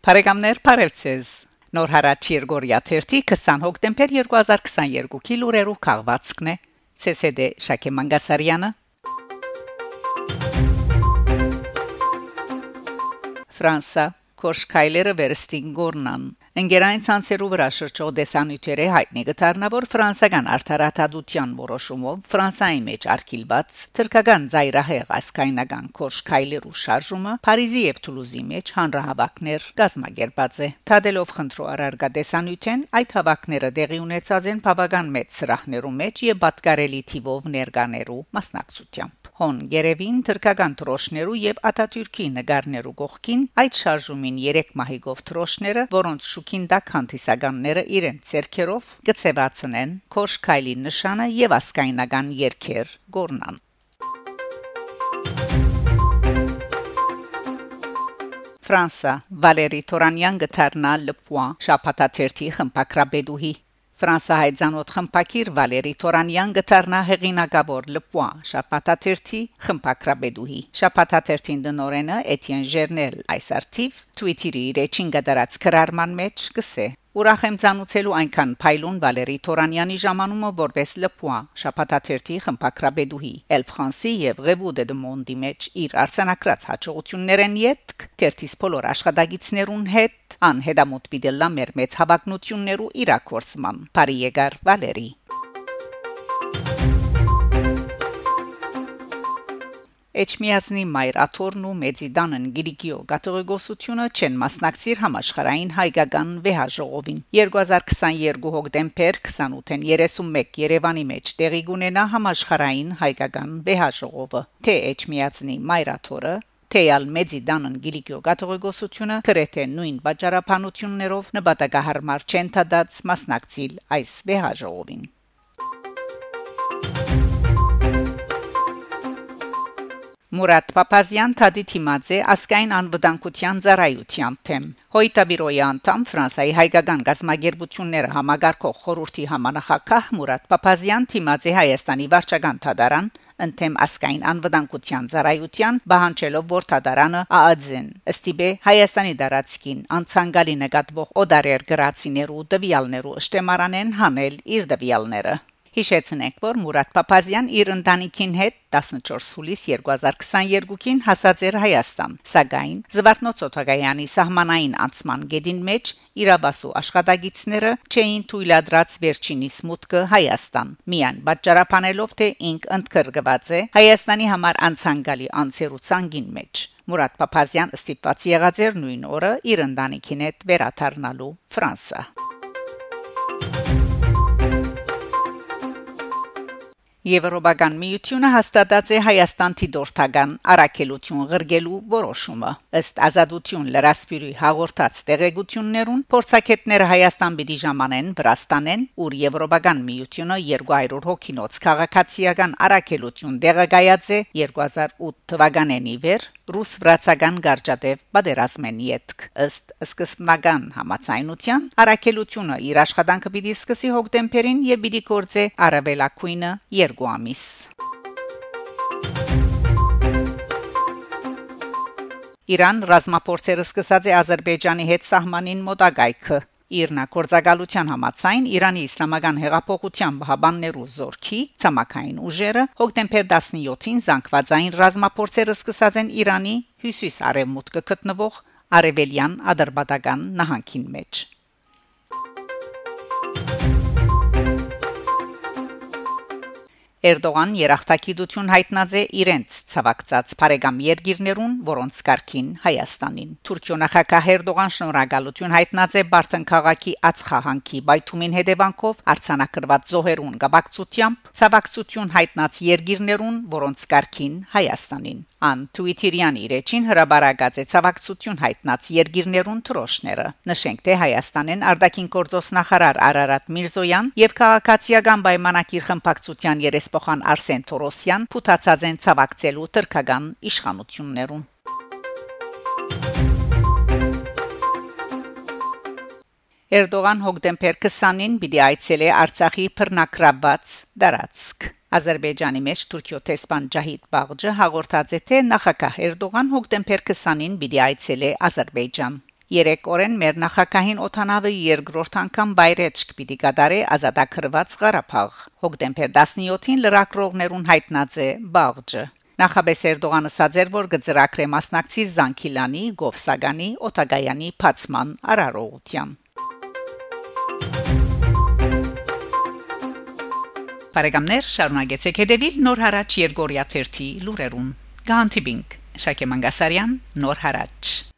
Բարեկամներ, Փարեվցես։ Նոր հարաճ Երգորիա 30 20 հոկտեմբեր 2022-ի լուրերով քաղվածքն է ՑՍԴ Շակե Մանգասարյանը Ֆրանսա Կոշկայլերը վերստին գորնան Ընկերային ցանցերու վրա շրջող դեսանյութերը հայտնի գտարնա որ ֆրանսական արտարադատության որոշումով Ֆրանսայի մեջ արկիլված թրկական զայրահեղ ասկայնական կոշկայլերու շարժումը Փարիզի եւ Թուլուզի մեջ հանրահավաքներ կազմակերպած է Թադելով խնդրո արարգա դեսանյութեն այդ հավաքները դեղի ունեցած են բավական մեծ սրահներու մեջ եւ պատկարելի թիվով ներկաներու մասնակցությամբ Հոն Գերևին թրկական տրոշներու եւ Աթաթյուրքի նկարներու գողքին այդ շարժումին 3 մահիգով տրոշները, որոնց շուքին դակ հանդիսականները իրենց ցերքերով գծեվածնեն Կոշկայլի նշանը եւ ասկայնական երկեր գորնան Ֆրանսա Վալերի Տորանյան գտարնա լպուա շապատաթերթի խմպակրաբեդուհի Ֆրանսահայ ցանոթ խմպակիր Վալերի Տորանյան գտարնա հեղինակավոր Լպուա շապատաթերթի խմպակրաբեդուհի շապատաթերթին դնորենը Էթիեն Ժերնել այս արտիվ Twitter-ի իր էջին գդարած քրարման մեջ գսե Ուրախ եմ ցանուցելու այնքան փայլուն Վալերի Տորանյանի ժամանումը որպես լպուա շապատաթերթի խմպակրաբեդուհի Էլ Ֆրանսի եւ Revue de Monde-ի մեջ իր արցանակրած հաջողություններն յետք թերթիս բոլոր աշխատագիտներուն հետ անհետամուտ պիտելլա մեր մեծ հավակնություններու իրակորցման Փարի եկար Վալերի Էչմիածնի մայր աթորն ու մեծիդանն Գրիգիո գաթողիկոսությունը չեն մասնակցիր համաշխարային հայկական վեհաժողովին 2022 հոկտեմբեր 28-ին 31 Երևանի մեջ տեղի կունենա համաշխարային հայկական վեհաժողովը թե Էչմիածնի մայր աթորը Թեյալ մեծիդանն Գիլիգիո գաթողիկոսությունը քրեթե նույն վաճառափանություններով նպատակահարմար չեն թադած մասնակցիլ այս վեհաժողովին Մուրադ Պապազյան Թադի Թիմաձե ասկայն անվտանգության ծառայության թեմ Հոյտաբիրոյի անդամ Ֆրանսայի հայկական գազագերբությունները համագարկող խորհրդի համանախակահ Մուրադ Պապազյան Թիմաձե Հայաստանի վարչական թադարան ընթեմ ասկայն անվտանգության ծառայության բանջելով որ թադարանը ԱԱԶ-ն ըստիբե Հայաստանի դարածքին անցանգալի նկատվող օդարեր գրացիներու դվյալներու ըշտեմարանեն հանել իր դվյալները Հիշեցնենք, որ Մուրադ Պապազյան իր ընտանիքին հետ 14 հուլիս 2022-ին հասած էր Հայաստան, սակայն Զվարթնոցոթագայանի սահմանային անցման գեդին մեջ իրավասու աշխատագիտները չէին թույլատրած վերջինիս մուտքը Հայաստան։ Միան պատճառաբանելով թե ինք ընդգրկված է Հայաստանի համար անցանկալի անցերուցանգին մեջ։ Մուրադ Պապազյան ստիպված եղած էր նույն օրը իր ընտանիքին հետ վերադառնալու Ֆրանսա։ Եվրոպական միությունը հաստատած է Հայաստան Թիդորթական առաքելություն ղրգելու որոշումը ըստ ազատություն լրասպիրի հաղորդած տեղեկություններուն փորձակետները Հայաստան պիտի ժամանեն Վրաստանեն ուր Եվրոպական միությունը 200 հոգինոց քաղաքացիական առաքելություն դեղագայած է 2008 թվականին ի վեր ռուս-վրացական գարջադեվ պատերազմեն յետք ըստ սկզբնական համացայնության առաքելությունը իր աշխատանքը պիտի սկսի հոկտեմբերին եւ պիտի կործե արաբելակույնը երկու ամիս Իրան ռազմապորցերը սկսած է Ադրբեջանի հետ սահմանին մոտակայքը Իրնա կորցակալության համացայն Իրանի իսլամական հեղափոխության բահբաններու զորքի ցամաքային ուժերը հոկտեմբեր 17-ին զանգվածային ռազմապորցերը սկսած են Իրանի հյուսիս-արևմուտքը գտնվող Արևելյան Ադրբատական նահանգին մեջ Էրդողան երախտագիտություն հայտնած է իրենց ցավակցած բարեկամ երկիրներուն, որոնց կարգին Հայաստանին։ Թուրքիո նախագահ Էրդողան շնորհակալություն հայտնած է Բարթեն քաղաքի Ածխահանքի բայթումին հետևանքով արցանակրված զոհերուն գաբակցությամբ ցավակցություն հայտնած երկիրներուն, որոնց կարգին Հայաստանին։ Ան Twitter-յան իր էջին հրաբարակած է ցավակցություն հայտնած երկիրներուն թրոշները։ Նշենք թե Հայաստանեն արտաքին գործոս նախարար Արարատ Միրզոյան եւ քաղաքացիական պայմանագիր խմբակցության երեսփոխան Արսեն Թորոսյան փութացած են ցավակցելու թրքական իշխանություններուն։ Էրդողան հոկտեմբեր 20-ին պիտի այցելե Արցախի բռնակրաբաց դարածք Ադրբեջանի մեջ Թուրքիո տեսփան Ջահիդ Բաղջը հաղորդած է թե նախագահ Էրդողան հոկտեմբեր 20-ին պիտի այցելե Ադրբեջան Երեք օրեն մեր նախագահին օթանավը երկրորդ անգամ բայրեջք պիտի գդարե ազատագրված Ղարաբաղ հոկտեմբեր 17-ին լրակրողներուն հայտնած է Բաղջը Նախաբես Էրդողանը ասաց որ գծրակրե մասնակցիր Զանկիլանի, Գովսագանի, Օտագայանի փացման արարողության Բարեկամներ շարունակեցեք հետևել Նոր հարաճ Երգորիա 1-ի լուրերուն Գանտիբինգ Շակե Մանգասարյան Նոր հարաճ